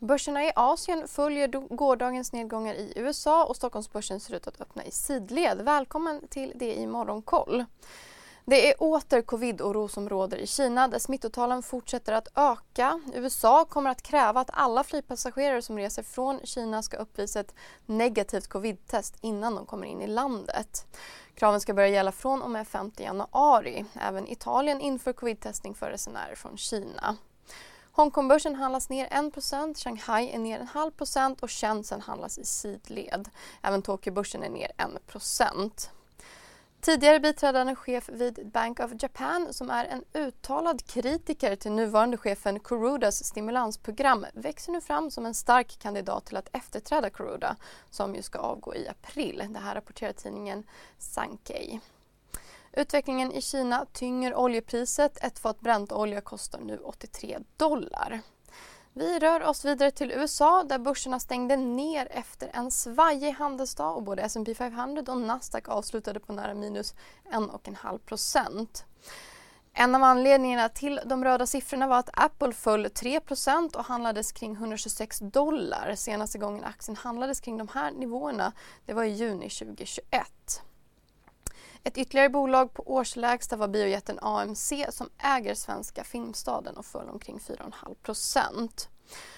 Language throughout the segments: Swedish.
Börserna i Asien följer gårdagens nedgångar i USA och Stockholmsbörsen ser ut att öppna i sidled. Välkommen till det i Morgonkoll. Det är åter covid-oro som råder i Kina där smittotalen fortsätter att öka. USA kommer att kräva att alla flygpassagerare som reser från Kina ska uppvisa ett negativt covid-test innan de kommer in i landet. Kraven ska börja gälla från och med 5 januari. Även Italien inför covid-testning för resenärer från Kina. Hongkongbörsen handlas ner 1% Shanghai är ner en halv procent och Shenzhen handlas i sidled. Även Tokyobörsen är ner 1% Tidigare biträdande chef vid Bank of Japan som är en uttalad kritiker till nuvarande chefen Kurudas stimulansprogram växer nu fram som en stark kandidat till att efterträda Kuruda som ju ska avgå i april. Det här rapporterar tidningen Sankei. Utvecklingen i Kina tynger oljepriset. Ett fat Brentolja kostar nu 83 dollar. Vi rör oss vidare till USA där börserna stängde ner efter en svajig handelsdag och både S&P 500 och Nasdaq avslutade på nära minus 1,5 procent. En av anledningarna till de röda siffrorna var att Apple föll 3% och handlades kring 126 dollar. Senaste gången aktien handlades kring de här nivåerna det var i juni 2021. Ett ytterligare bolag på årslägsta var biojätten AMC som äger Svenska Filmstaden och föll omkring 4,5 procent.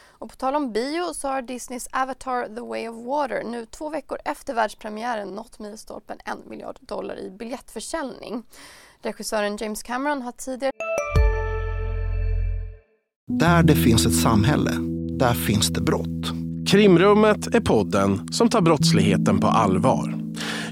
Och på tal om bio så har Disneys Avatar The Way of Water nu två veckor efter världspremiären nått milstolpen en miljard dollar i biljettförsäljning. Regissören James Cameron har tidigare... Där det finns ett samhälle, där finns det brott. Krimrummet är podden som tar brottsligheten på allvar.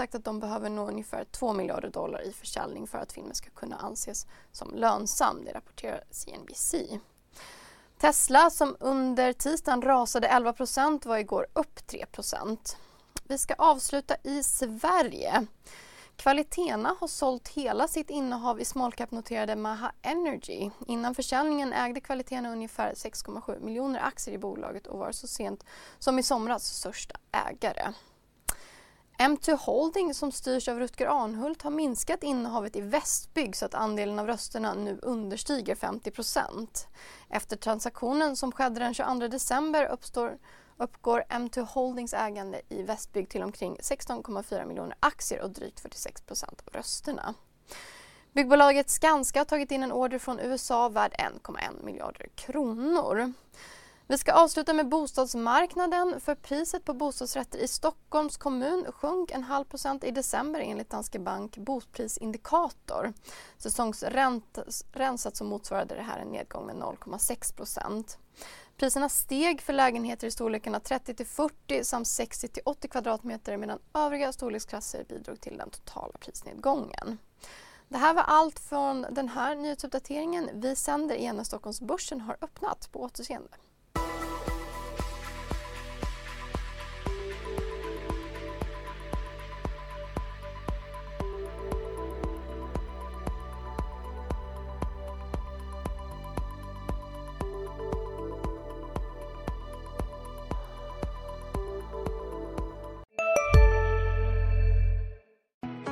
sagt att de behöver nå ungefär 2 miljarder dollar i försäljning för att filmen ska kunna anses som lönsam, det rapporterar CNBC. Tesla som under tisdagen rasade 11% var igår upp 3% Vi ska avsluta i Sverige. Kvalitena har sålt hela sitt innehav i smallcap-noterade Maha Energy. Innan försäljningen ägde Kvalitena ungefär 6,7 miljoner aktier i bolaget och var så sent som i somras största ägare. M2 Holding som styrs av Rutger Arnhult har minskat innehavet i Västbygg så att andelen av rösterna nu understiger 50% Efter transaktionen som skedde den 22 december uppstår, uppgår M2 Holdings ägande i Västbygg till omkring 16,4 miljoner aktier och drygt 46% av rösterna. Byggbolaget Skanska har tagit in en order från USA värd 1,1 miljarder kronor. Vi ska avsluta med bostadsmarknaden för priset på bostadsrätter i Stockholms kommun sjönk en halv procent i december enligt Danske Bank Boprisindikator. Säsongsrensat så motsvarade det här en nedgång med 0,6 procent. Priserna steg för lägenheter i storlekarna 30 till 40 samt 60 till 80 kvadratmeter medan övriga storleksklasser bidrog till den totala prisnedgången. Det här var allt från den här nyhetsuppdateringen. Vi sänder igen när Stockholmsbörsen har öppnat. På återseende.